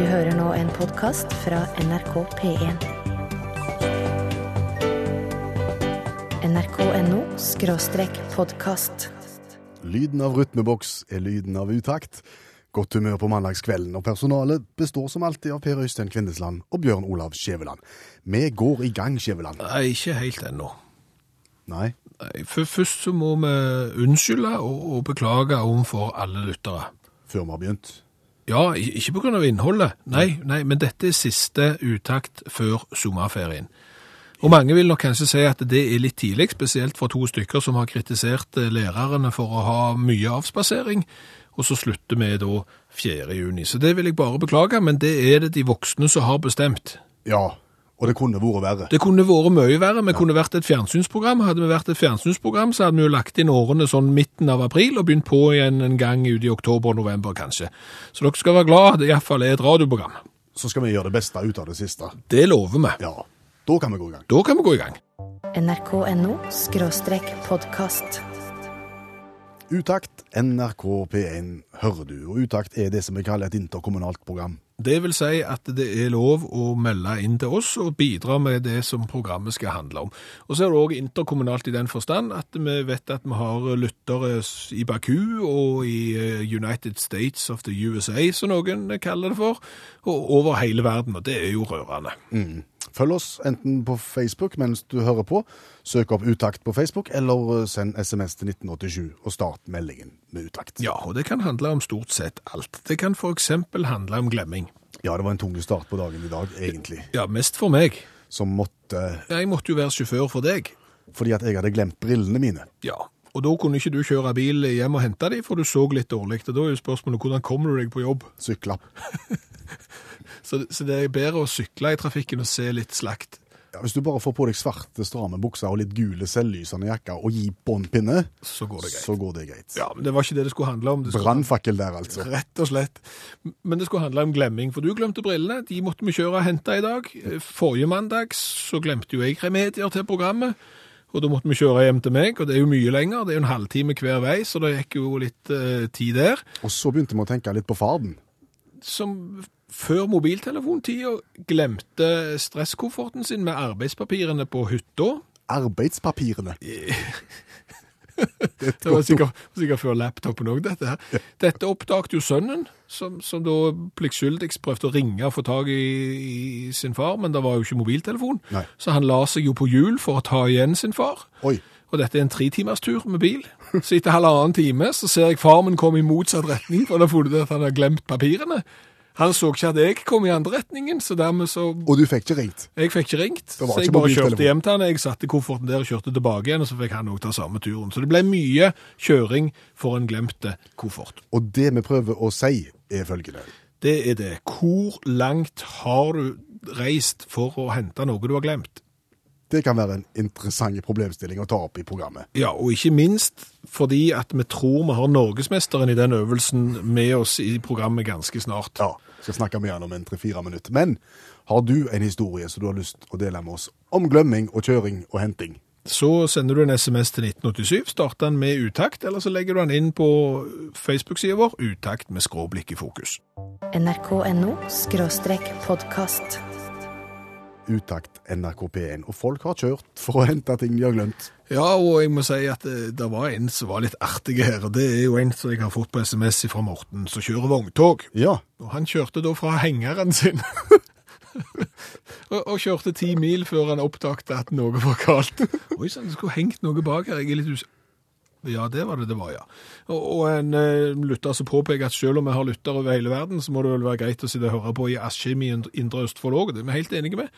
Du hører nå en podkast fra NRK P1. nrk.no skråstrek podkast. Lyden av rytmeboks er lyden av utakt. Godt humør på mandagskvelden, og personalet består som alltid av Per Øystein Kvindesland og Bjørn Olav Skjæveland. Vi går i gang, Skjæveland. Nei, ikke helt ennå. Nei, Nei, for Først så må vi unnskylde og, og beklage overfor alle lyttere. før vi har begynt. Ja, ikke av innholdet, nei, nei, men dette er siste uttakt før sommerferien. Og mange vil nok kanskje si at det er litt tidlig, spesielt for to stykker som har kritisert eh, lærerne for å ha mye avspasering, og så slutter vi da 4. juni. Så det vil jeg bare beklage, men det er det de voksne som har bestemt. Ja, og det kunne vært verre. Det kunne vært mye verre. Vi kunne vært et fjernsynsprogram. Hadde vi vært et fjernsynsprogram, så hadde vi jo lagt inn årene sånn midten av april og begynt på igjen en gang ut i oktober-november, kanskje. Så dere skal være glad at det iallfall er et radioprogram. Så skal vi gjøre det beste ut av det siste. Det lover vi. Ja, da kan vi gå i gang. Da kan vi gå i gang. nrk.no skråstrek podkast. Utakt, NRK P1 hører du, og Utakt er det som vi kaller et interkommunalt program. Det vil si at det er lov å melde inn til oss og bidra med det som programmet skal handle om. Og så er det òg interkommunalt i den forstand at vi vet at vi har lyttere i Baku og i eh, United States of the USA, som noen kaller det for, og over hele verden, og det er jo rørende. Følg oss enten på Facebook mens du hører på, søk opp Utakt på Facebook, eller eh, send SMS til 1987 og start meldingen med Utakt. Ja, og det kan handle om stort sett alt. Det kan eksempel handle om glemming. Ja, det var en tung start på dagen i dag, egentlig, Ja, mest for meg. som måtte, Jeg måtte jo være sjåfør for deg. fordi at jeg hadde glemt brillene mine. Ja, og da kunne ikke du kjøre bil hjem og hente dem, for du så litt dårlig. Og da er jo spørsmålet hvordan kommer du deg på jobb? Sykla. Så, så det er bedre å sykle i trafikken og se litt slakt. Ja, hvis du bare får på deg svarte, stramme bukser og litt gule, selvlysende jakker og gi båndpinne, Så går det greit. så går det greit. Ja, men det var ikke det det skulle handle om. Brannfakkel der, altså. rett og slett. Men det skulle handle om glemming, for du glemte brillene. De måtte vi kjøre og hente i dag. Forrige mandag så glemte jo jeg remedier til programmet. Og da måtte vi kjøre hjem til meg, og det er jo mye lenger. Det er jo en halvtime hver vei, så det gikk jo litt eh, tid der. Og så begynte vi å tenke litt på farden. som før mobiltelefontida glemte stresskofferten sin med arbeidspapirene på hytta. Arbeidspapirene. Det var sikkert, sikkert før laptopen òg, dette her. Dette oppdaget jo sønnen, som, som da pliktskyldig prøvde å ringe og få tak i, i sin far, men det var jo ikke mobiltelefon. Nei. Så han la seg jo på hjul for å ta igjen sin far. Oi, Og dette er en tretimerstur med bil. Så etter halvannen time så ser jeg far min komme i motsatt retning, for da har funnet at han har glemt papirene. Han så ikke at jeg kom i andre retningen, så dermed så og du fikk ikke ringt. Jeg fikk ikke ringt, så jeg bare kjørte hjem til han. Jeg satte kofferten der og kjørte tilbake igjen, og så fikk han òg ta samme turen. Så det ble mye kjøring for en glemte koffert. Og det vi prøver å si, er følgende. Det er det. Hvor langt har du reist for å hente noe du har glemt? Det kan være en interessant problemstilling å ta opp i programmet. Ja, og ikke minst fordi at vi tror vi har norgesmesteren i den øvelsen med oss i programmet ganske snart. Ja, skal snakke med han om en tre-fire minutter. Men har du en historie som du har lyst å dele med oss om glemming og kjøring og henting? Så sender du en SMS til 1987, starter den med utakt, eller så legger du den inn på Facebook-sida vår, utakt med skråblikk i fokus. nrk.no skråstrek podkast. Utakt NRK P1. Og folk har kjørt for å hente ting de har glemt. Ja, og jeg må si at det, det var en som var litt artig her, og det er jo en som jeg har fått på SMS fra Morten, som kjører vogntog. Ja, Og han kjørte da fra hengeren sin. og, og kjørte ti mil før han oppdaget at noe var galt. Oi sann, det skulle hengt noe bak her, jeg er litt us... Ja, det var det det var, ja. Og, og en eh, lytter som påpeker at selv om vi har lyttere over hele verden, så må det vel være greit å sitte og høre på i Askim i Indre Østfold òg, det er vi helt enige med.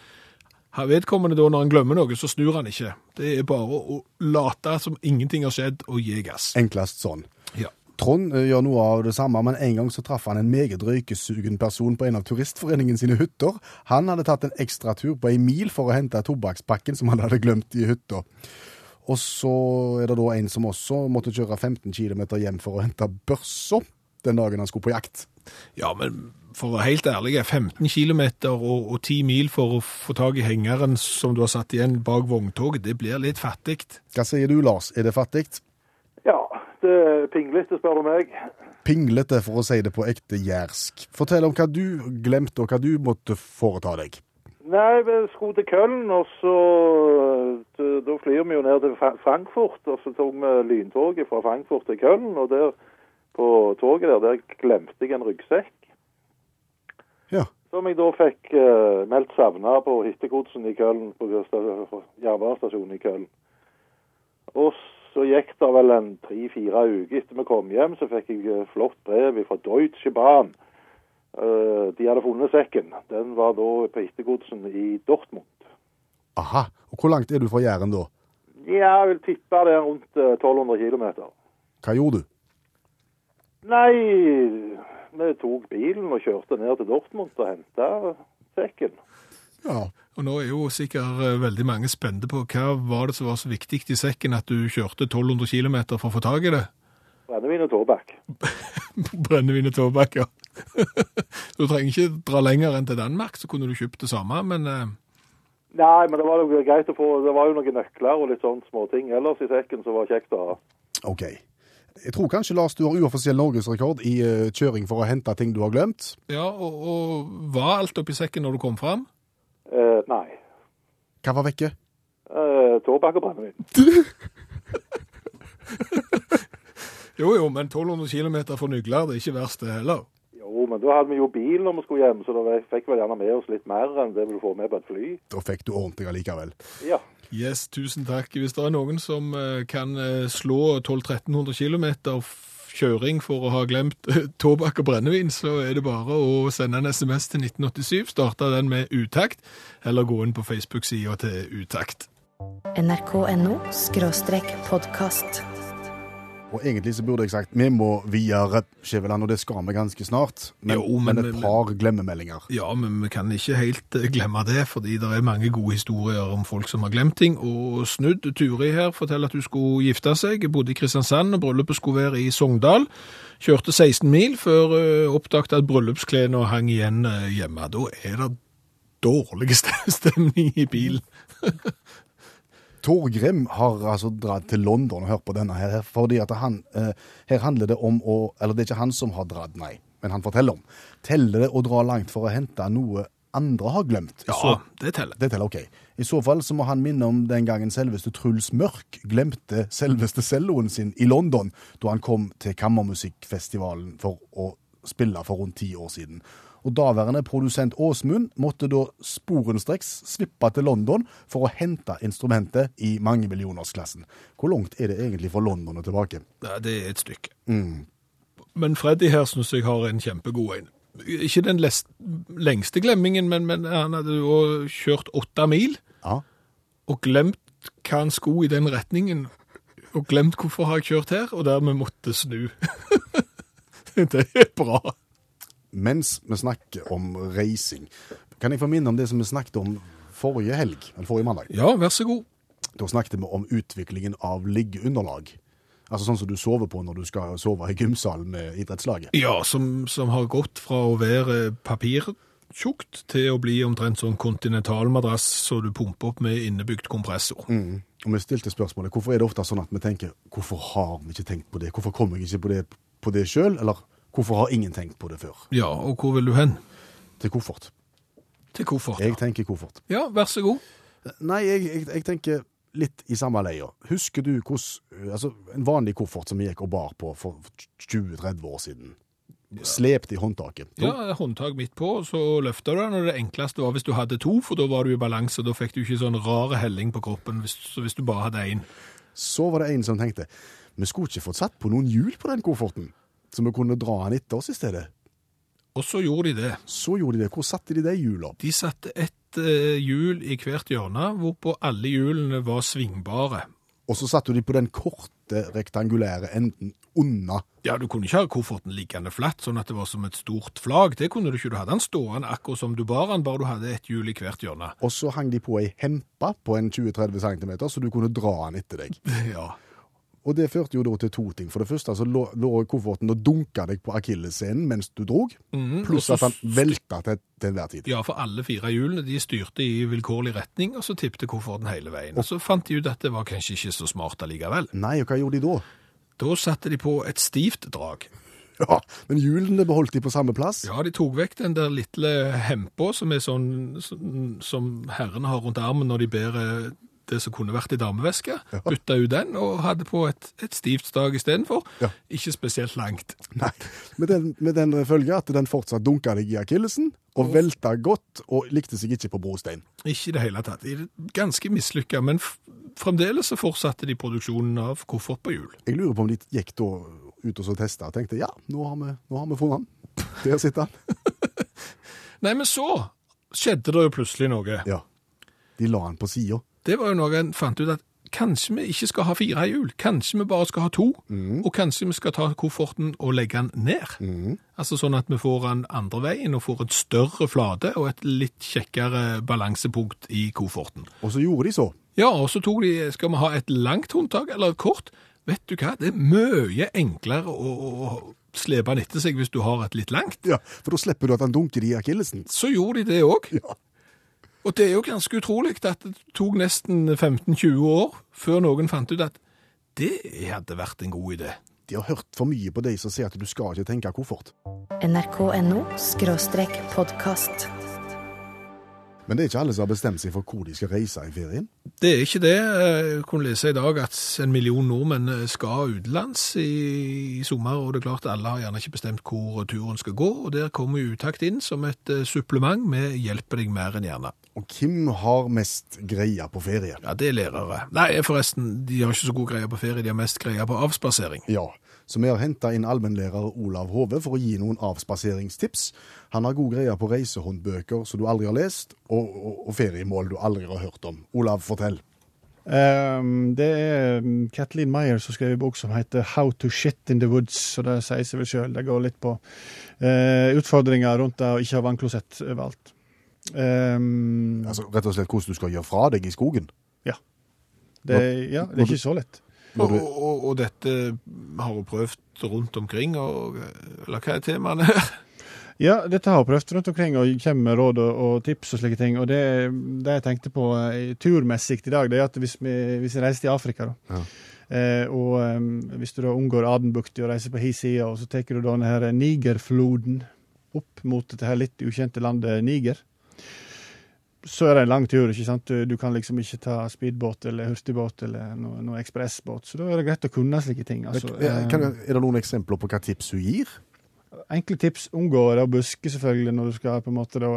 Har vedkommende da, når han glemmer noe, så snur han ikke. Det er bare å late som ingenting har skjedd, og gi gass. enklest sånn. Ja. Trond eh, gjør noe av det samme, men en gang så traff han en meget røykesugen person på en av turistforeningen sine hytter. Han hadde tatt en ekstra tur på en mil for å hente tobakkspakken som han hadde glemt i hytta. Og så er det da en som også måtte kjøre 15 km hjem for å hente børsa den dagen han skulle på jakt. Ja, men for å være helt ærlig, 15 km og, og 10 mil for å få tak i hengeren som du har satt igjen bak vogntoget, det blir litt fattig. Hva sier du, Lars? Er det fattig? Ja, det er pinglete, spør du meg. pinglete, for å si det på ekte jærsk. Fortell om hva du glemte, og hva du måtte foreta deg. Nei, vi skulle til Køln, og så Da flyr vi jo ned til Frankfurt, og så tok vi lyntoget fra Frankfurt til Køln, og der på toget der, der glemte jeg en ryggsekk. Ja. Som jeg da fikk uh, meldt savna på hittegodsen i Køln, på sta- jernbanestasjonen i Køln. Og så gikk det vel en tre-fire uker etter vi kom hjem, så fikk jeg eh, flott brev fra Deutsche Bahn. Uh, de hadde funnet sekken. Den var da på hittegodsen i Dortmund. Aha. Og hvor langt er du fra Jæren da? Ja, jeg vil tippe det er rundt eh, 1200 km. Hva gjorde du? Nei, vi tok bilen og kjørte ned til Dortmund og henta sekken. Ja. Og nå er jo sikkert eh, veldig mange spente på hva var det som var så viktig i sekken at du kjørte 1200 km for å få tak i det? Brennevin og tobakk. Brennevin og tobakk, ja. du trenger ikke dra lenger enn til Danmark, så kunne du kjøpt det samme, men eh, Nei, men det var jo greit å få Det var jo noen nøkler og litt sånn småting ellers i sekken som var kjekt å ha. OK. Jeg tror kanskje, Lars, du har uoffisiell norgesrekord i eh, kjøring for å hente ting du har glemt. ja, og, og var alt oppi sekken når du kom fram? Eh, nei. Hva var vekke? Eh, tobakk og brennevin. Jo, jo, men 1200 km for nygler, det er ikke verst det heller. Jo, men da hadde vi jo bil når vi skulle hjem, så da fikk vi gjerne med oss litt mer enn det vi får med på et fly. Da fikk du ordentlig allikevel. Ja. Yes, tusen takk. Hvis det er noen som eh, kan eh, slå 1200-1300 km kjøring for å ha glemt eh, tobakk og brennevin, så er det bare å sende en SMS til 1987, starte den med utakt, eller gå inn på Facebook-sida til utakt. nrk.no podkast. Og egentlig så burde jeg sagt vi må videre, Skjæveland, og det skal vi ganske snart. Men, Jo, men, men- et par glemmemeldinger. Ja, men vi kan ikke helt eh, glemme det, fordi det er mange gode historier om folk som har glemt ting. Og snudd, Turi her forteller at hun skulle gifte seg, bodde i Kristiansand, og bryllupet skulle være i Sogndal. Kjørte 16 mil før hun oppdaget at bryllupsklærne hang igjen eh, hjemme. Da er det dårlig stemning i bilen. Torgrim har altså dratt til London og hørt på denne her, fordi at han, eh, her handler det om å, eller det er ikke han som har dratt, nei, men han forteller om. Teller det å dra langt for å hente noe andre har glemt? Ja, så, det teller. det teller, ok. I så fall så må han minne om den gangen selveste Truls Mørk glemte selveste celloen sin i London, da han kom til Kammermusikkfestivalen for å spille for rundt ti år siden. Og daværende produsent Åsmund måtte da sporenstreks svippe til London for å hente instrumentet i mangemillionersklassen. Hvor langt er det egentlig fra London og tilbake? Ja, det er et stykke. Men Freddy her synes jeg har en kjempegod en. Ikke den lest, lengste glemmingen, men, men han hadde jo kjørt åtte mil, Ja. og glemt hva han skulle i den retningen, og glemt hvorfor har jeg kjørt her, og dermed måtte snu. det er bra. Mens vi snakker om reising, kan jeg få minne om det som vi snakket om forrige helg, eller forrige mandag. Ja, vær så god. Da snakket vi om utviklingen av liggeunderlag. Altså sånn som du sover på når du skal sove i gymsalen med idrettslaget. Ja, som, som har gått fra å være papirtjukt til å bli omtrent sånn kontinentalmadrass så du pumper opp med innebygd kompressor. Mm. Og vi stilte spørsmålet hvorfor er det ofte sånn at vi tenker hvorfor har vi ikke tenkt på det? Hvorfor kommer jeg ikke på det, på det sjøl? Eller hvorfor har ingen tenkt på det før? Ja, og hvor vil du hen? Til koffert. Til koffert. ja. Jeg tenker koffert. Ja, vær så god. Nei, jeg, jeg, jeg tenker litt i samme leia. Husker du hvordan altså, En vanlig koffert som vi gikk og bar på for 20-30 år siden. Slept i håndtaket. Ja, håndtak midt på, så løfta du den, og det enkleste var hvis du hadde to, for da var du i balanse, da fikk du ikke sånn rare helling på kroppen hvis, så hvis du bare hadde én. Så var det en som tenkte vi skulle ikke fått satt på noen hjul på den kofferten, så vi kunne dra den etter oss i stedet. Og så gjorde de det. Så gjorde de det. Hvor satte de de hjulet? De satte et eh, hjul i hvert hjørne, hvorpå alle hjulene var svingbare. Og så satte de på den korte, rektangulære enden unna. Ja, du kunne ikke ha kofferten liggende flatt, sånn at det var som et stort flagg. Det kunne du ikke. Du hadde den stående akkurat som du bar den, bare du hadde et hjul i hvert hjørne. Og så hang de på ei hempe på en 20-30 cm, så du kunne dra den etter deg. Ja. Og det førte jo da til to ting. For det første så lå, lå kofferten og dunka deg på akillessenen mens du drog, mm, pluss at han velta til, til enhver tid. Ja, for alle fire hjulene de styrte i vilkårlig retning, og så tippte kofferten hele veien. Og så fant de ut at det var kanskje ikke så smart allikevel. Nei, og hva gjorde de da? Da satte de på et stivt drag. Ja, Men hjulene beholdt de på samme plass? Ja, de tok vekk den der lille hempa som er sånn som, som herrene har rundt armen når de bærer det som kunne vært i dameveske. Bytta ut den og hadde på et, et stivt stag istedenfor. Ja. Ikke spesielt langt. Nei. Med den, med den følge at den fortsatt dunka deg i akillesen, og velta godt, og likte seg ikke på brostein. Ikke i det hele tatt. Ganske mislykka, men fremdeles så fortsatte de produksjonen av koffert på hjul. Jeg lurer på om de gikk da ut og så testa og tenkte ja, nå har vi, nå har vi funnet den. Der sitter han. Nei, men så skjedde det jo plutselig noe. Ja. De la han på sida. Det var jo noe en fant ut at kanskje vi ikke skal ha fire hjul. Kanskje vi bare skal ha to. Og kanskje vi skal ta kofferten og legge den ned. Altså sånn at vi får den andre veien og får en større flate og et litt kjekkere balansepunkt i kofferten. Og så gjorde de så. Ja, og så tok de Skal vi ha et langt håndtak eller et kort? Vet du hva, det er mye enklere å, å slepe den etter seg hvis du har et litt langt. Ja, For da slipper du at han dunker i akillesen. Så gjorde de det òg. Ja. Og det er jo ganske utrolig at det tok nesten 15-20 år før noen fant ut at det hadde vært en god idé. De har hørt for mye på de som sier at du skal ikke tenke koffert. nrk.no podkast. Men det er ikke alle som har bestemt seg for hvor de skal reise i ferien. Det er ikke det. Jeg kunne lese i dag at en million nordmenn skal utenlands i, i sommer, og det er klart alle har gjerne ikke bestemt hvor turen skal gå, og der kommer Utakt inn som et eh, supplement. Vi hjelper deg mer enn gjerne. Og hvem har mest greie på ferie? Ja, det er lærere. Nei, forresten, de har ikke så god greie på ferie, de har mest greie på avspasering. Ja, så vi har henta inn allmennlærer Olav Hove for å gi noen avspaseringstips. Han har god greie på reisehåndbøker som du aldri har lest, og, og, og feriemål du aldri har hørt om. Olav, fortell. Um, det er um, Kathleen Meyer som skrev en bok som heter 'How to shit in the woods'. og Det sier seg vel sjøl. Det går litt på uh, utfordringer rundt det å ikke ha vannklosett overalt. Um, Altså Rett og slett hvordan du skal gjøre fra deg i skogen. det, ja, det er ikke så lett. Og, og, og dette har hun prøvd rundt omkring, og, eller hva er temaene her? Ja, dette har jeg prøvd rundt omkring og kommer med råd og, og tips og slike ting. Og det, det jeg tenkte på uh, turmessig i dag, det er at hvis vi, hvis jeg reiser til Afrika, da. Ja. Eh, og um, hvis du da unngår Adenbukta og reiser på hi side, og så tar du da denne Nigerfloden opp mot dette her litt ukjente landet Niger, så er det en lang tur. ikke sant? Du, du kan liksom ikke ta speedbåt eller hurtigbåt eller noe, noe ekspressbåt. Så da er det greit å kunne slike ting. altså. eh, kan, er det noen eksempler på hva tips hun gir? Enkle tips. Unngå å buske, selvfølgelig, når du skal på en måte da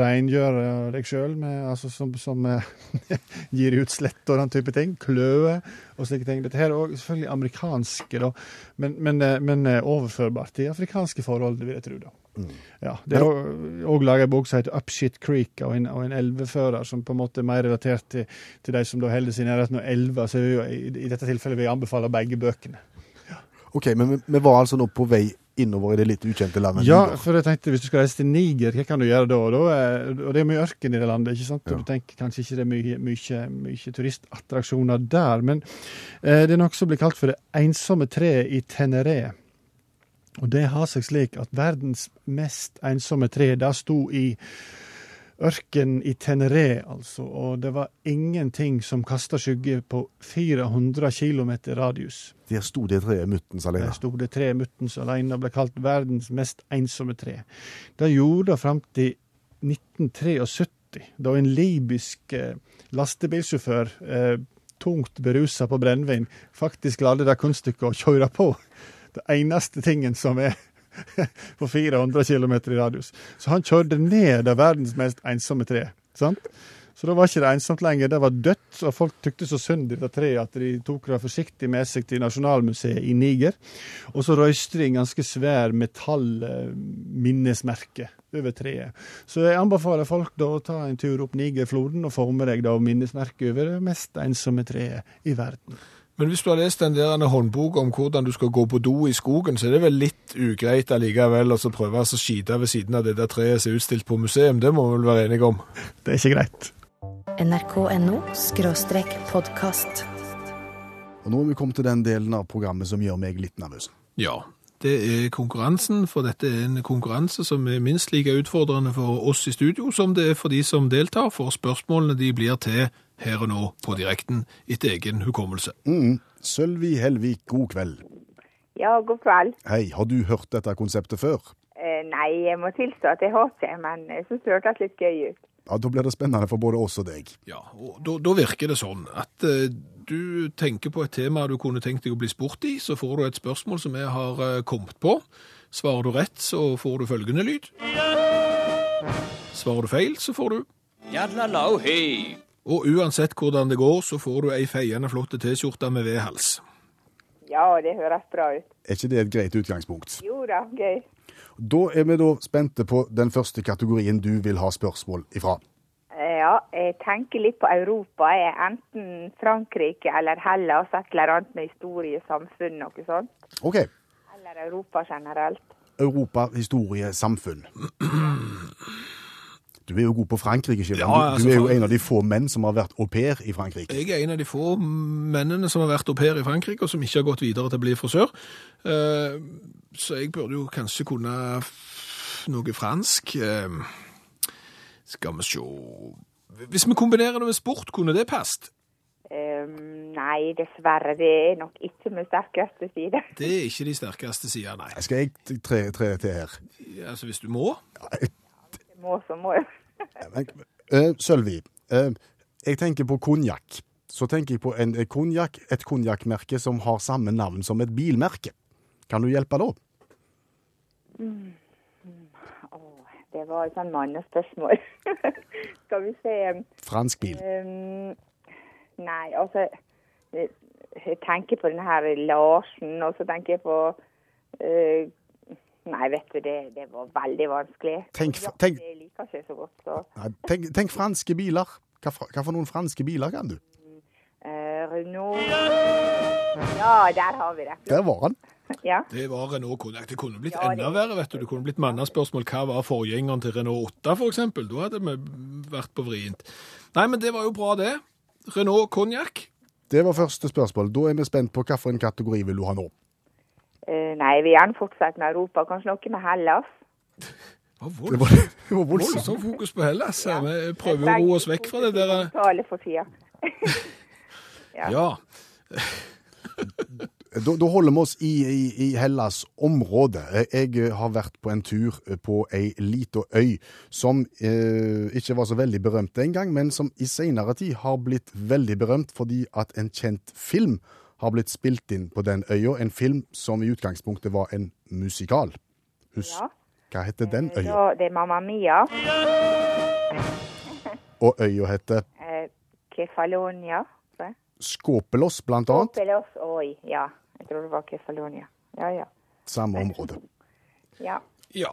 rengjøre deg sjøl, altså som, som eh, gir utslett og den type ting. Kløe og slike ting. Dette her er også selvfølgelig amerikanske, da, men, men, eh, men eh, overførbart til afrikanske forhold, vil jeg tro. da. Ja, Det er òg laga en bok som heter Upshit Creek, av en, av en elvefører, som på en måte er mer relatert til, til de som da holder seg i nærheten av elver. Så i, i dette tilfellet vil jeg anbefale begge bøkene. Ok, men vi var altså nå på vei innover i det litt ukjente landet. Ja, for jeg tenkte hvis du skal reise til Niger, hva kan du gjøre da? da er, og det er mye ørken i det landet, ikke sant? Ja. du tenker kanskje ikke det er mye, mye, mye turistattraksjoner der, men eh, det er noe som blir kalt for det ensomme treet i Tenere. Og det har seg slik at verdens mest ensomme tre, det sto i ørken i Teneré, altså, og det var ingenting som kasta skygge på 400 km radius. Der sto det treet muttens alene. Der sto det tre muttens alene og ble kalt verdens mest ensomme tre. Det gjorde det fram til 1973, da en libysk eh, lastebilsjåfør, eh, tungt berusa på brennevin, faktisk lagde det kunststykket å kjøre på. Det eneste tingen som er på 400 km i radius. Så han kjørte ned det verdens mest ensomme tre. Sant? Så da var ikke det ensomt lenger, det var dødt, og folk tykte så synd i det treet at de tok det forsiktig med seg til Nasjonalmuseet i Niger. Og så røyste de en ganske svær metallminnesmerke over treet. Så jeg anbefaler folk da å ta en tur opp Nigerfloden og få med deg da minnesmerket over det mest ensomme treet i verden. Men hvis du har lest den der håndboka om hvordan du skal gå på do i skogen, så er det vel litt ugreit allikevel å så prøve å skite ved siden av det der treet som er utstilt på museum. Det må vi vel være enige om. Det er ikke greit. nrk.no podkast. Og nå er vi kommet til den delen av programmet som gjør meg litt nervøs. Ja, det er konkurransen, for dette er en konkurranse som er minst like utfordrende for oss i studio som det er for de som deltar, for spørsmålene de blir til her og nå på direkten etter egen hukommelse. Mm. Sølvi Helvik, god kveld. Ja, god kveld. Hei, har du hørt dette konseptet før? Eh, nei, jeg må tilstå at jeg har ikke, men jeg syns det hørtes litt gøy ut. Ja, Da blir det spennende for både oss og deg. Ja, og da, da virker det sånn at eh, du tenker på et tema du kunne tenkt deg å bli spurt i, så får du et spørsmål som jeg har eh, kommet på. Svarer du rett, så får du følgende lyd. Svarer du feil, så får du Jadlalau, hei. Og uansett hvordan det går, så får du ei feiende flott T-skjorte med V-hals. Ja, det høres bra ut. Er ikke det et greit utgangspunkt? Jo da, gøy. Da er vi da spente på den første kategorien du vil ha spørsmål ifra. Ja, jeg tenker litt på Europa. Jeg er enten Frankrike eller Hellas, et eller annet med historie, samfunn, noe sånt. OK. Eller Europa generelt. Europa, historie, samfunn. Du er jo god på Frankrike, Skjæveland. Ja, du, altså, du er jo en av de få menn som har vært au pair i Frankrike. Jeg er en av de få mennene som har vært au pair i Frankrike, og som ikke har gått videre til å bli frisør. Eh, Så jeg burde jo kanskje kunne noe fransk. Eh, Skal vi se Hvis vi kombinerer det med sport, kunne det passet? Um, nei, dessverre. Det er nok ikke min sterkeste side. Det er ikke de sterkeste sidene, nei. Skal jeg tre, tre til her? Altså, hvis du må. Det må så må. Men, eh, Sølvi, eh, jeg tenker på konjakk. Så tenker jeg på en eh, konjakk, et konjakkmerke som har samme navn som et bilmerke. Kan du hjelpe da? Åh, det var et sånn mannespørsmål. Skal vi se. Fransk bil. Um, nei, altså jeg, jeg tenker på denne her Larsen, og så tenker jeg på eh, Nei, vet du, det, det var veldig vanskelig. Tenk- Ja, tenk- Det liker ikke så godt, så Nei, Tenk, tenk franske biler. Hva, hva for noen franske biler kan du? Uh, Renault Ja, der har vi det. Der var han. Ja. Det var Renault Konjakk. Det kunne blitt Ja, det- enda verre, vet du. Det kunne blitt mannaspørsmål. Hva var forgjengeren til Renault 8, for eksempel? Da hadde vi vært på vrient. Nei, men det var jo bra, det. Renault Konjakk. Det var første spørsmål. Da er vi spent på hvilken kategori vil du ha nå. Eh, nei, vi gjerne fortsette med Europa. Kanskje noe med Hellas? Det var, voldsomt. Fokus på Hellas. Ja. Vi prøver å roe oss vekk fra det der Tale for tida. Ja. Da, da holder vi oss i, i, i Hellas område. Jeg har vært på en tur på ei lita øy som eh, ikke var så veldig berømt den gang, men som i seinere tid har blitt veldig berømt fordi at en kjent film har blitt spilt inn på den øya. En film som i utgangspunktet var en musikal. Husk, Ja. hva heter den øya? Det er Mamma Mia. Og øya heter Eh, Kefalonia. Skåpelos, blant annet. Skåpelos, oi, ja. Jeg tror det var Kefalonia. Ja, ja. Samme område. Ja, ja.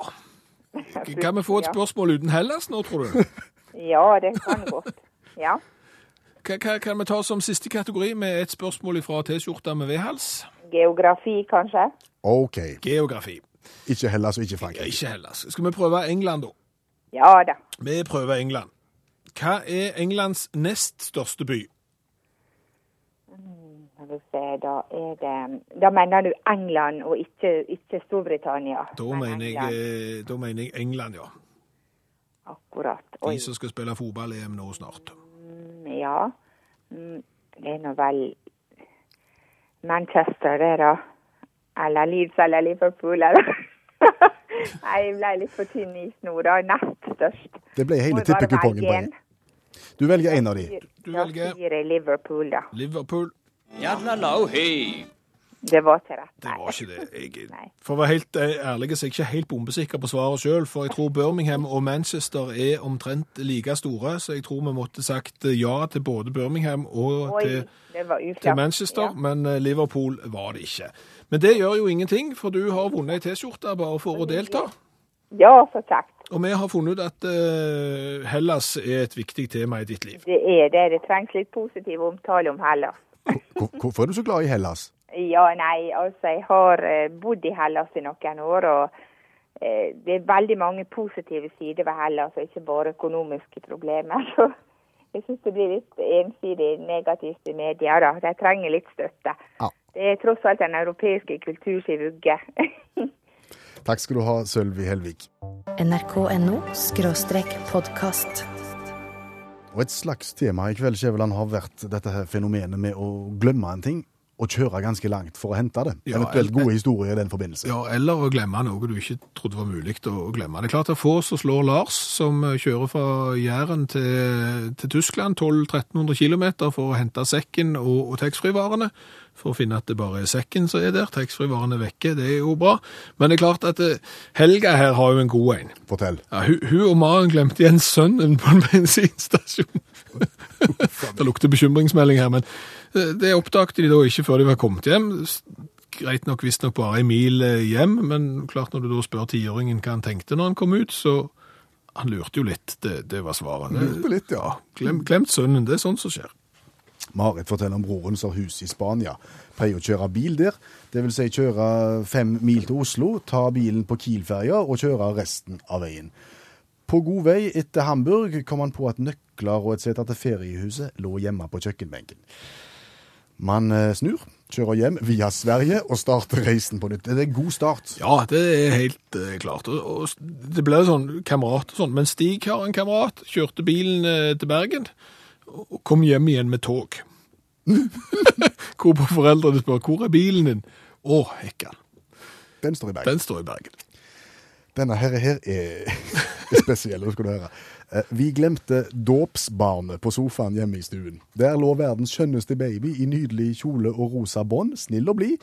Kan vi få et spørsmål uten Hellas nå, tror du? ja det kan godt. Ja. Hva, kan vi ta som siste kategori med et spørsmål fra T-skjorta med V-hals? Geografi, kanskje? OK. Geografi. Ikke Hellas og ikke Frankrike. ikke Hellas. Skal vi prøve England, da? Ja da. Vi prøver England. Hva er Englands nest største by? Skal vi se, da er det Da mener du England og ikke, ikke Storbritannia? Da mener, England. jeg, eh, da mener jeg England, ja. Akkurat. Oi. De som skal spille fotball-EM nå snart. Ja. Mm, Det er nå vel Manchester, det, da. Eller Leeds eller Liverpool, eller jeg ble litt for tynn i snora. Nest størst. Det ble hele tippekupongen på en? en. Du velger en av de. Du velger- Liverpool, da. Liverpool. Jadlalau, hei. Det var ikke rett. Det var ikke det. Jeg, for å være helt eh, ærlig så er jeg ikke helt bombesikker på svaret sjøl, for jeg tror Birmingham og Manchester er omtrent like store, så jeg tror vi måtte sagt eh, ja til både Birmingham og Oi, til, til Manchester, Ja. men eh, Liverpool var det ikke. Men det gjør jo ingenting, for du har vunnet ei T-skjorte bare for å delta. Ja, så kjekt. Og vi har funnet ut at uh, Hellas er et viktig tema i ditt liv. Det er det. Det trengs litt positiv omtale om Hellas. Hvorfor er du så glad i Hellas? Ja, nei, altså jeg har eh, bodd i Hellas i noen år, og eh, det er veldig mange positive sider ved Hellas, og ikke bare økonomiske problemer. Så jeg syns det blir litt ensidig negativt i media, da. De trenger litt støtte. Ja. Det er tross alt den europeiske kulturs vugge. Takk skal du ha, Sølvi Helvik. nrk.no podkast. Og et slags tema i kveld, Skjæveland, har vært dette her fenomenet med å glemme en ting, å kjøre ganske langt for å hente det. Ja, Eventuelt gode historier i den forbindelse. Ja, eller å glemme noe du ikke trodde var mulig å glemme. Det er klart det er få som slår Lars, som eh, kjører fra Jæren til, til Tyskland 1200-1300 km for å hente sekken og, og taxfree-varene, for å finne at det bare er sekken som er der. Taxfree-varene er vekke, det er jo bra. Men det er klart at eh, Helga her har jo en god en. Fortell. Ja, hun, hun og Maren glemte igjen sønnen på en bensinstasjon. det lukter bekymringsmelding her, men det oppdagte de da ikke før de var kommet hjem. Greit nok visstnok bare ei mil eh, hjem, men klart når du da spør tiåringen hva han tenkte når han kom ut, så han lurte jo litt. Det, det var svaret. Lurte litt, ja. Glem, glemt sønnen, det er sånt som skjer. Marit forteller om broren som har hus i Spania. Pleier å kjøre bil der. Det vil si kjøre fem mil til Oslo, ta bilen på Kiel-ferja og kjøre resten av veien. På god vei etter Hamburg kom han på at nøkler og et sete til feriehuset lå hjemme på kjøkkenbenken. Man eh, snur, kjører hjem via Sverige og starter reisen på nytt. Det er en god start. Ja, det er helt eh, klart. Og, det ble sånn kamerat og sånn. Men Stig har en kamerat, kjørte bilen eh, til Bergen og kom hjem igjen med tog. Hvorpå foreldrene spør hvor er bilen din? Å, hekkan. Den står i Bergen. Den står i Bergen. Denne her, her er, spesiell, skal du høre. Eh, Vi glemte dåpsbarnet på sofaen hjemme i stuen. Der lå verdens skjønneste baby i nydelig kjole og rosa bånd, snill og blid.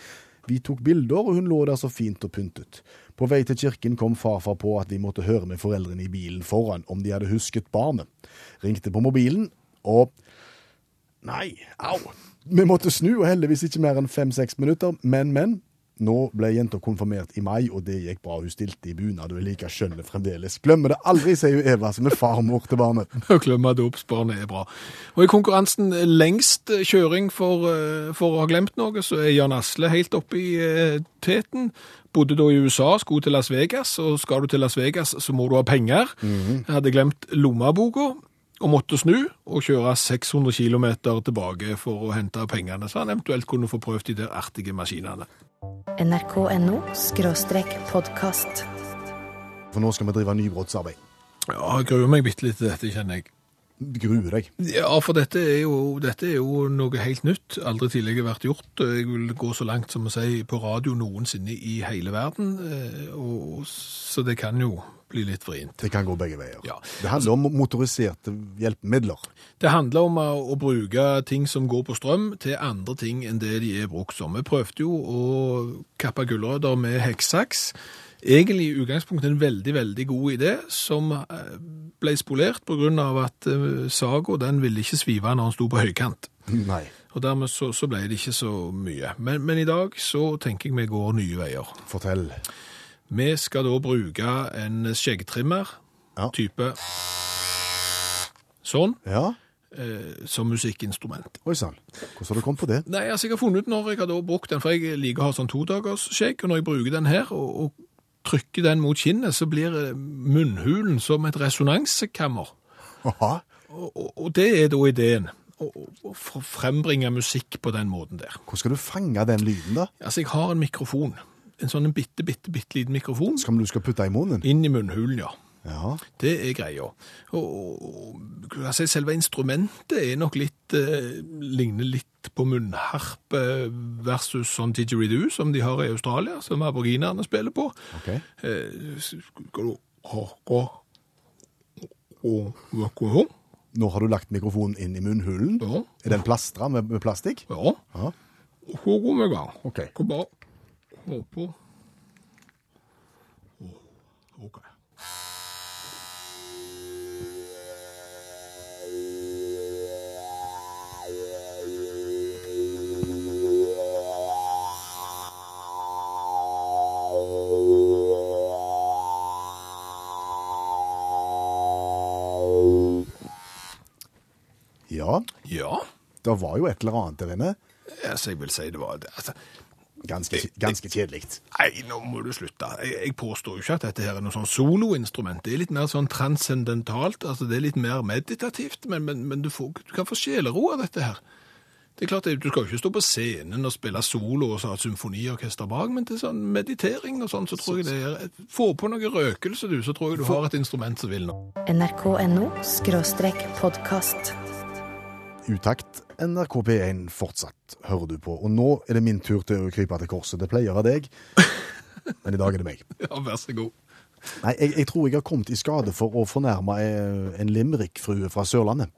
Vi tok bilder, og hun lå der så fint og pyntet. På vei til kirken kom farfar på at vi måtte høre med foreldrene i bilen foran om de hadde husket barnet. Ringte på mobilen, og Nei, au! Vi måtte snu, og heldigvis ikke mer enn fem-seks minutter. Men, men. Nå ble jenta konfirmert i mai, og det gikk bra. Hun stilte i bunad og er like skjønn fremdeles. Glemmer det aldri, sier hun Eva, som er farmor til barnet. Å glemme dåpsbarnet er bra. Og i konkurransen lengst kjøring for, eh, for å ha glemt noe, så er Jan Asle helt oppe i eh, teten. Bodde da i USA, skulle til Las Vegas, og skal du til Las Vegas, så må du ha penger. Jeg hadde glemt lommeboka. Og måtte snu og kjøre 600 km tilbake for å hente pengene, så han eventuelt kunne få prøvd de der artige maskinene. nrk.no skråstrek podkast. For nå skal vi drive nybrottsarbeid. Ja, jeg gruer meg bitte litt til dette, kjenner jeg. Gruer deg. Ja, for dette er, jo, dette er jo noe helt nytt. Aldri tidligere vært gjort. Jeg vil gå så langt som å si på radio noensinne i hele verden. eh, Og, så det kan jo bli litt vrient. Det kan gå begge veier. Ja. Det handler om motoriserte hjelpemidler. Det handler om å, bruke ting som går på strøm til andre ting enn det de er brukt som. Vi prøvde jo å kappe gulrøtter med hekksaks. Egentlig i utgangspunktet en veldig, veldig god idé, som eh, ble spolert av at eh, saga den ville ikke svive når den sto på høykant. Nei. Og dermed så, så ble det ikke så mye. Men, men i dag så tenker jeg vi går nye veier. Fortell. Vi skal da bruke en skjeggtrimmer, Ja. type sånn, Ja. eh, som musikkinstrument. Oi sann. Hvordan har du kommet på det? Nei, altså jeg har funnet ut når jeg har da brukt den, for jeg liker å ha sånn todagers skjegg, og når jeg bruker den her og, og trykker den mot kinnet, så blir eh, munnhulen som et resonanskammer. Aha. Og, og, og det er da ideen, å, å- å frembringe musikk på den måten der. Hvordan skal du fange den lyden, da? Altså, jeg har en mikrofon. En sånn bitte, bitte, bitte liten mikrofon. Som du skal putte i munnen? Inn i munnhulen, ja. Ja. Det er greia. Og, si, selve instrumentet er nok litt, eh, ligner litt på munnharpe versus sånn didgeridoo som de har i Australia, som aboriginerne spiller på. OK. Eh, Nå har du lagt mikrofonen inn i munnhulen. Ja. Er den plastra med, med plastikk? Ja. Ja. Og så Oh. OK. Ja. Ja. Det var jo et eller annet der inne. Altså, jeg vil si det var det. Altså, Ganske, ganske kjedelig. Nei, nå må du slutte. Jeg, jeg påstår jo ikke at dette her er noe sånn soloinstrument. Det er litt mer sånn transcendentalt, altså det er litt mer meditativt, men, men, men du, får, du kan få sjelero av dette her. Det er klart, Du skal jo ikke stå på scenen og spille solo og så ha et symfoniorkester bak, men til sånn meditering og sånn, så tror jeg det er Få på noe røkelse, du, så tror jeg du har et instrument som vil noe. nrk.no podkast. Utakt NRK P1 fortsatt hører du på, og nå er det min tur til å krype til korset. Det pleier av deg, men i dag er det meg. Ja, vær så god. Nei, jeg, jeg tror jeg har kommet i skade for å fornærme eh, en limerickfrue fra Sørlandet.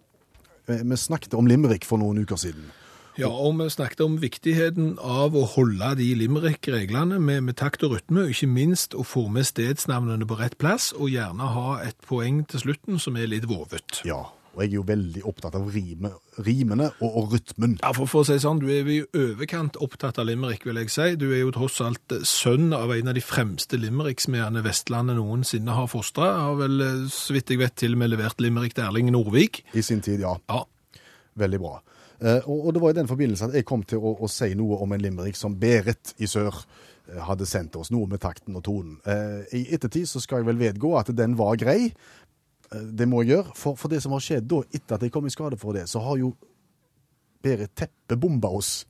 Eh, Vi snakket om limerick for noen uker siden. Ja, og vi snakket om viktigheten av å holde de limerick-reglene med, med takt og rytme, og ikke minst å få med stedsnavnene på rett plass, og gjerne ha et poeng til slutten som er litt vovet. Ja, og jeg er jo veldig opptatt av rime, rimene og, og rytmen. Ja, for, for å si sånn, du er jo i overkant opptatt av limerick, vil jeg si. Du er jo tross alt eh, sønn av en av de fremste limericksmedene Vestlandet noensinne har fostra. Har vel, eh, så vidt jeg vet, til og med levert limerick til Erling Norvik. I sin tid, ja. Ja, Veldig bra. Uh, og, det var i den forbindelse at jeg kom til å, å si noe om en limerick som Berit i sør hadde sendt oss, noe med takten og tonen. Eh, I ettertid så skal jeg vel vedgå at den var grei. Eh, det må jeg gjøre. For, for det som har skjedd da, etter at jeg kom i skade for det, så har jo Berit teppebomba oss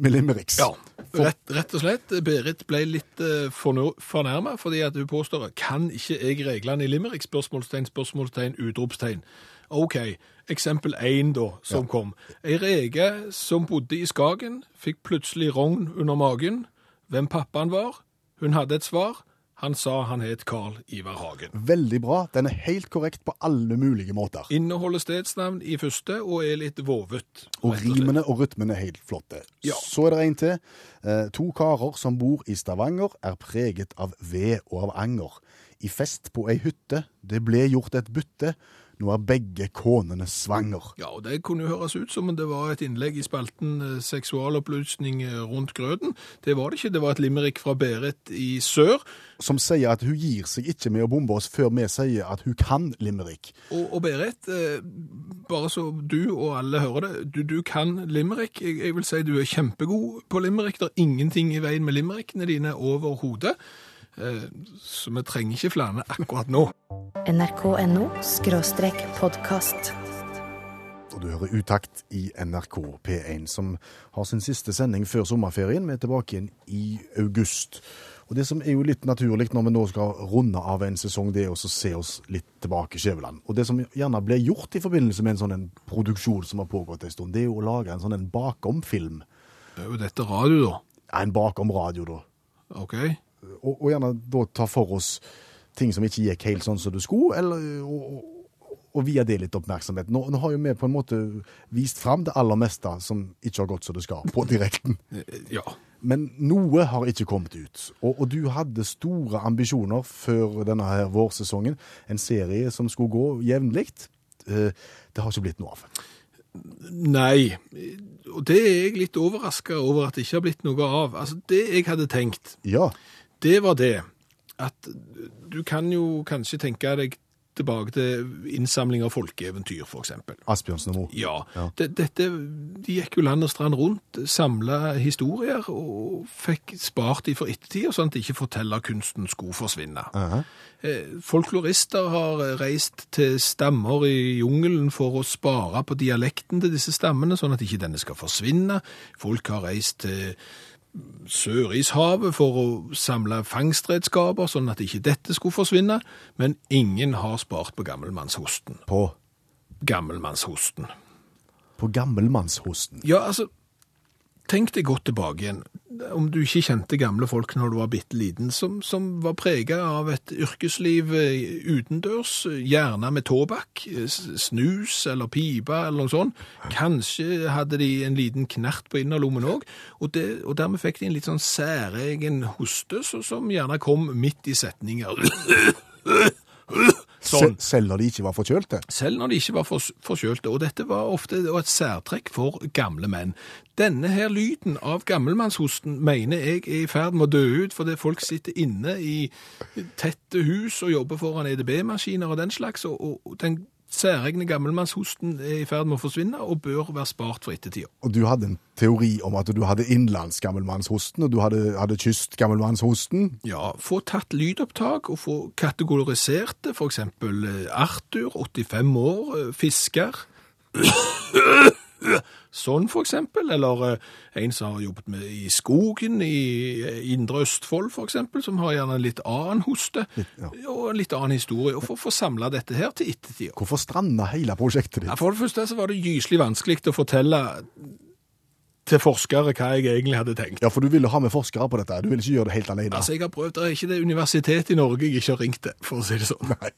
med limericks. Ja, rett, rett og slett. Berit ble litt uh, fornærma fordi at hun påstår kan ikke jeg reglene i limerick? Spørsmålstegn, spørsmålstegn, utropstegn. OK, eksempel én da, som kom. Ei rege som bodde i Skagen, fikk plutselig rogn under magen. Hvem pappaen var? Hun hadde et svar. Han sa han het Carl Ivar Hagen. Veldig bra. Den er helt korrekt på alle mulige måter. Inneholder stedsnavn i første og er litt vovet. Og rimene og rytmene er helt flotte. Ja. Så er det en til. Eh, to karer som bor i Stavanger, er preget av ved og av anger. I fest på ei hytte, det ble gjort et bytte. Nå er begge konene svanger. Ja, og det kunne jo høres ut som om det var et innlegg i spalten eh, seksualopplysning eh, rundt grøten. Det var det ikke, det var et limerick fra Berit i sør. Som sier at hun gir seg ikke med å bombe oss før vi sier at hun kan limerick. Og, og Berit, eh, bare så du og alle hører det, du, du kan limerick. Jeg, jeg vil si du er kjempegod på limerick. Det er ingenting i veien med limerickene dine overhodet. Eh, så vi trenger ikke flere akkurat nå. nrk.no skråstrek podkast. Og du hører Utakt i NRK P1, som har sin siste sending før sommerferien. Vi er tilbake igjen i august. Og det som er jo litt naturlig når vi nå skal runde av en sesong, det er å se oss litt tilbake i Skjæveland. Og det som gjerne blir gjort i forbindelse med en sånn en produksjon som har pågått en stund, det er jo å lage en sånn en bakom-film. Det er jo dette radio, da. Ja, En bakom-radio, da. OK? Og, og gjerne da ta for oss ting som ikke gikk helt sånn som du skulle, eller og, og, via det litt oppmerksomhet. Nå, nå har jo vi på en måte vist fram det aller meste som ikke har gått som det skal, på direkten. Eh, Ja. Men noe har ikke kommet ut. Og, og du hadde store ambisjoner før denne her vårsesongen. En serie som skulle gå jevnlig. Eh, Det har ikke blitt noe av. Nei, og det er jeg litt overraska over at det ikke har blitt noe av. Altså, Det jeg hadde tenkt, Ja, det var det at du kan jo kanskje tenke deg tilbake til innsamling av folkeeventyr, eksempel. Asbjørnsen og Mo. Ja, Ja. Dette, de gikk jo land og strand rundt, samla historier og fikk spart de for ettertid, sånn at ikke fortellerkunsten skulle forsvinne. Uh -huh. Folklorister har reist til stammer i jungelen for å spare på dialekten til disse stammene, sånn at ikke denne skal forsvinne. Folk har reist til Sørishavet for å samle fangstredskaper, sånn at ikke dette skulle forsvinne. Men ingen har spart på gammelmannshosten. På, Gammelmannshosten. på gammelmannshosten. Ja, altså, tenk deg godt tilbake igjen. Om du ikke kjente gamle folk når du var bitte liten, som, som var prega av et yrkesliv eh, utendørs, gjerne med tobakk, eh, snus eller pipe eller noe sånt. Kanskje hadde de en liten knert på innerlommen òg, og, og dermed fikk de en litt sånn særegen hoste, så, som gjerne kom midt i setninger. Sånn. Selv når de ikke var forkjølte. Selv når de ikke var forkjølte. Og dette var ofte et særtrekk for gamle menn. Denne her lyden av gammelmannshosten mener jeg er i ferd med å dø ut, fordi folk sitter inne i tette hus og jobber foran EDB-maskiner og den slags, og, og- den særegne gammelmannshosten er i ferd med å forsvinne og bør være spart for ettertida. Og du hadde en teori om at du hadde innenlands gammelmannshosten, og du hadde, hadde kystgammelmannshosten? Ja, få tatt lydopptak og få kategorisert det, eksempel eh, Arthur, 85 år, eh, fisker. Sånn for eksempel, eller eh, en som har jobbet med i skogen i Indre Østfold for eksempel, som har gjerne en litt annen hoste, ja. og en litt annen historie, og for å få samla dette her til ettertida. Hvorfor stranda hele prosjektet Ja, ditt? for det første så var det gyselig vanskelig å fortelle til forskere hva jeg egentlig hadde tenkt. Ja, for du ville ha med forskere på dette. Du ville ikke gjøre det helt alene. Altså, jeg har prøvd, det er ikke det universitetet i Norge jeg ikke har ringt til, for å si det sånn. Nei.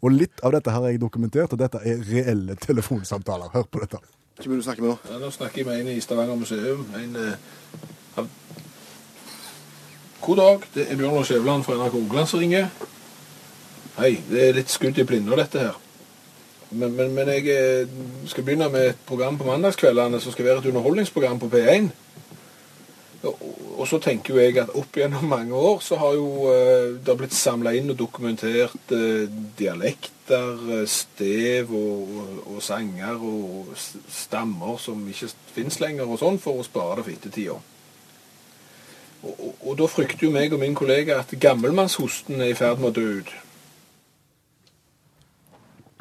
Og- litt av dette har jeg dokumentert, og dette er reelle telefonsamtaler. Hør på dette. Hvem vil du snakke med nå? Ja, nå snakker jeg med en i Stavanger museum. En, uh, av- God dag, det er Bjørn Lars Skjæveland fra NRK Ogland som ringer. Hei, det er litt skudd i blinde dette her. Men, men, men jeg eh, skal begynne med et program på mandagskveldene som skal være et underholdningsprogram på P1. Og, og så tenker jo jeg at opp gjennom mange år så har jo det det blitt samla inn og dokumentert eh, dialekter, eh, stev og, og, og sanger og stammer som ikke fins lenger og sånn, for å spare det for ettertida. Og, og, og da frykter jo meg og min kollega at gammelmannshosten er i ferd med å dø ut.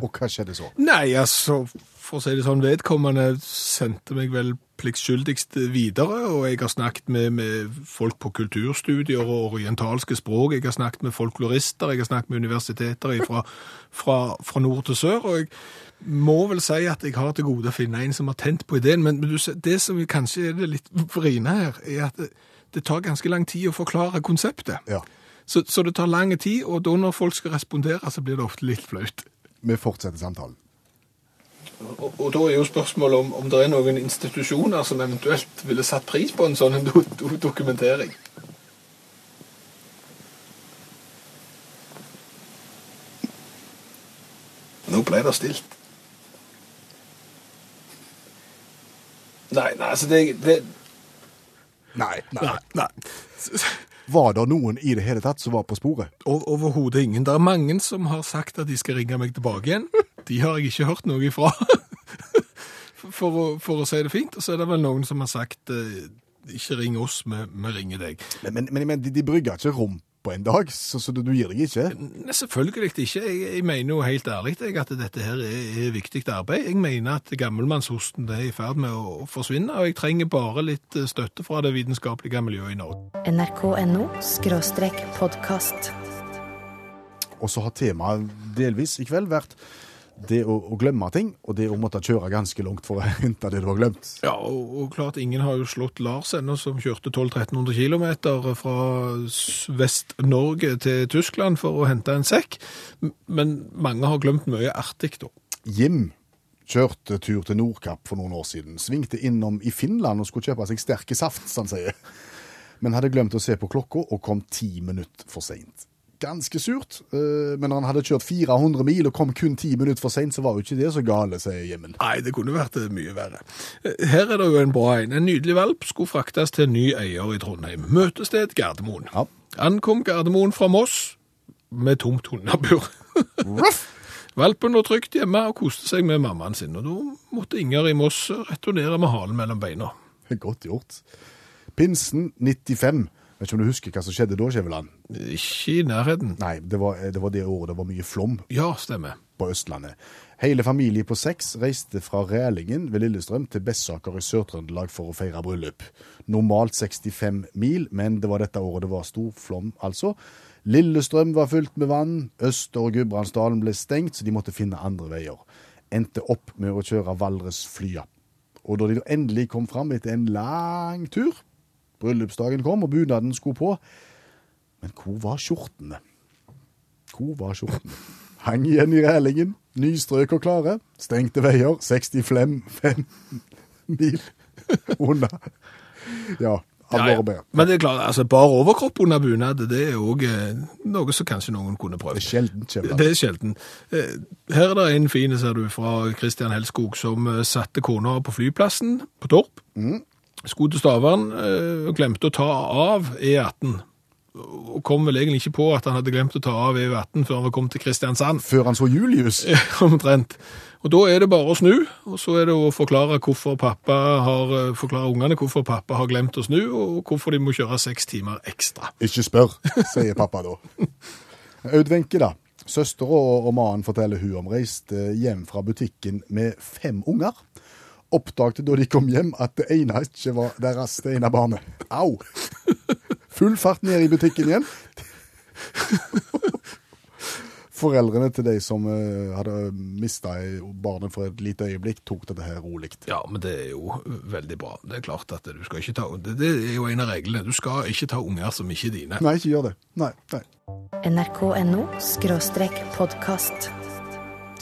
Og hva skjedde så? Nei, altså, for å si det sånn, vedkommende sendte meg vel pliktskyldigst videre, og jeg har snakket med, med folk på kulturstudier og orientalske språk, jeg har snakket med folklorister, jeg har snakket med universiteter fra, fra, fra nord til sør, og jeg må vel si at jeg har til gode å finne en som har tent på ideen, men det som kanskje er det litt vrine her, er at det, det tar ganske lang tid å forklare konseptet. Ja, Så, så det tar lang tid, og da når folk skal respondere, så blir det ofte litt flaut. Vi fortsetter samtalen. Og, og da er jo spørsmålet om, om det er noen institusjoner som eventuelt ville satt pris på en sånn do, do, dokumentering. Nå ble det stilt. Nei, nei, altså det, det Nei, nei. Nei, nei. Var det noen i det hele tatt som var på sporet? Overhodet ingen. Det er mange som har sagt at de skal ringe meg tilbake igjen. De har jeg ikke hørt noe ifra. For å, for å si det fint. Og så er det vel noen som har sagt eh, ikke ring oss, vi, ringer deg. Men, men, men, men de, de brygger ikke rom på en dag, så, så du gir deg ikke? Ne, selvfølgelig ikke. Jeg, jeg mener jo helt ærlig jeg, at dette her er, er viktig arbeid. Jeg mener at gammelmannshosten er i ferd med å forsvinne, og jeg trenger bare litt eh, støtte fra det vitenskapelige miljøet i Norge. nrk.no skråstrek podkast. Og så har temaet delvis i kveld vært det å, å glemme ting, og det å måtte kjøre ganske langt for å hente det du har glemt. Ja, og, og klart ingen har jo slått Lars ennå, som kjørte 1200-1300 km fra Vest-Norge til Tyskland for å hente en sekk. Men mange har glemt mye artig, da. Jim kjørte tur til Nordkapp for noen år siden. Svingte innom i Finland og skulle kjøpe seg sterke saft, som han sier. Men hadde glemt å se på klokka og kom ti minutter for seint. Ganske surt, eh, men når han hadde kjørt 400 mil og kom kun ti minutter for seint, så var jo ikke det så gale, sier Jimmen. Nei, det kunne vært eh, mye verre. Eh, Her er det jo en bra en. En nydelig valp skulle fraktes til en ny eier i Trondheim. Møtested Gardermoen. Ja. Ankom Gardermoen fra Moss med tomt hundebur. Valpen lå trygt hjemme og koste seg med mammaen sin, og da måtte Inger i Moss returnere med halen mellom beina. Godt gjort. Pinsen 95. Vet ikke om du husker hva som skjedde da, Skjæveland? Ikke i nærheten. Nei, det var, det var det året det var mye flom Ja, stemmer. på Østlandet. Hele familien på seks reiste fra Rælingen ved Lillestrøm til Bessaker i Sør-Trøndelag for å feire bryllup. Normalt 65 mil, men det var dette året det var stor flom, altså. Lillestrøm var fylt med vann, Øster- og Gudbrandsdalen ble stengt, så de måtte finne andre veier. Endte opp med å kjøre Valdresflya. Og da de endelig kom fram etter en lang tur, bryllupsdagen kom og bunaden skulle på, men hvor var skjortene? Hvor var skjortene? Hang igjen i rælingen, nystrøk og klare, stengte veier, 65 fem mil unna. Ja, Ja, ja. Men det er klart, altså bar overkropp under bunad, det er òg noe som kanskje noen kunne Det er sjelden kjempe. Det er sjelden. Eh, Her er det en fin, ser du, fra Christian Helskog, som eh, satte kona på flyplassen på Torp. Skulle til Stavern eh, og glemte å ta av E18. Og kom vel egentlig ikke på at han hadde glemt å ta av E18 før han var kommet til Kristiansand. Før han så Julius. Omtrent. Og da er det bare å snu, og så er det å forklare hvorfor pappa har, eh, forklare ungene hvorfor pappa har glemt å snu, og hvorfor de må kjøre seks timer ekstra. Ikke spør, sier pappa da. Aud Wenche, da. Søstera og, og mannen forteller hun om reiste hjem fra butikken med fem unger. Oppdagte da de kom hjem at det ene ikke var deres, det ene barnet. Au! Full fart ned i butikken igjen. Foreldrene til de som eh, hadde mista barnet for et lite øyeblikk, tok dette her rolig. Ja, men det er jo veldig bra. Det er klart at du skal ikke ta Det, det er jo en av reglene. Du skal ikke ta unger som ikke er dine. Nei, ikke gjør det. Nei, nei. nrk.no podkast.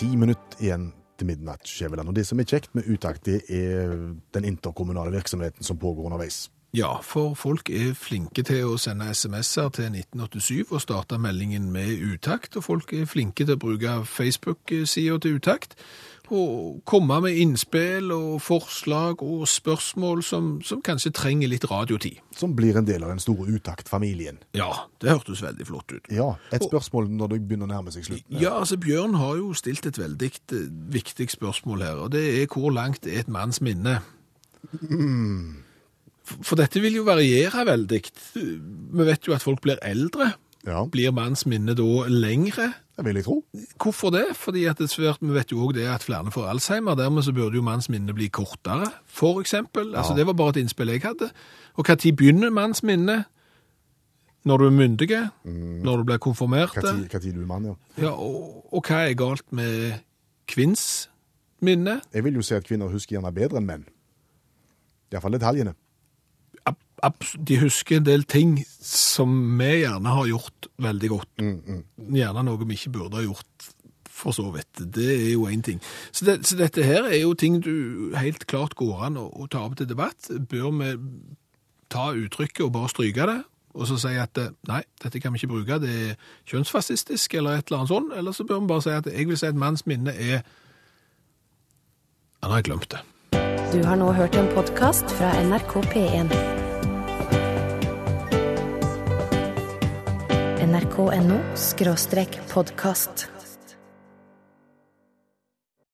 Ti minutter igjen til midnatt, Skjæveland. Og det som er kjekt med Utakt, det er den interkommunale virksomheten som pågår underveis. Ja, for folk er flinke til å sende SMS-er til 1987 og starte meldingen med utakt, og folk er flinke til å bruke Facebook-sida til utakt, og komme med innspill og forslag og spørsmål som, som kanskje trenger litt radiotid. Som blir en del av den store Utakt-familien. Ja, det hørtes veldig flott ut. Ja, et spørsmål når det begynner å nærme seg slutten. Ja, altså Bjørn har jo stilt et veldig eh, viktig spørsmål her, og det er hvor langt er et manns minne? For for dette vil jo variere veldig. Vi vet jo at folk blir eldre. Ja, Blir manns minne da lengre? Det vil jeg tro. Hvorfor det? Fordi at det er svært, vi vet jo også det at flere får Alzheimer, dermed så burde jo manns minne bli kortere, for eksempel. Altså, det var bare et innspill jeg hadde. Og tid begynner manns minne? Når du er myndig? Når du blir konfirmert? Tid, du er mann, ja. Ja, og, og hva er galt med kvinns minne? Jeg vil jo si at kvinner husker gjerne bedre enn menn. Iallfall detaljene. De husker en del ting som vi gjerne har gjort veldig godt. Gjerne noe vi ikke burde ha gjort, for så vidt. Det er jo én ting. Så, det, så dette her er jo ting du helt klart går an å, å ta opp til debatt. Bør vi ta uttrykket og bare stryke det? Og så si at eh, nei, dette kan vi ikke bruke, det er kjønnsfascistisk eller et eller annet sånt. Eller så bør vi bare si at jeg vil si at manns minne er Han har glemt det. Du har nå hørt en podkast fra NRK P1. nrk.no podkast.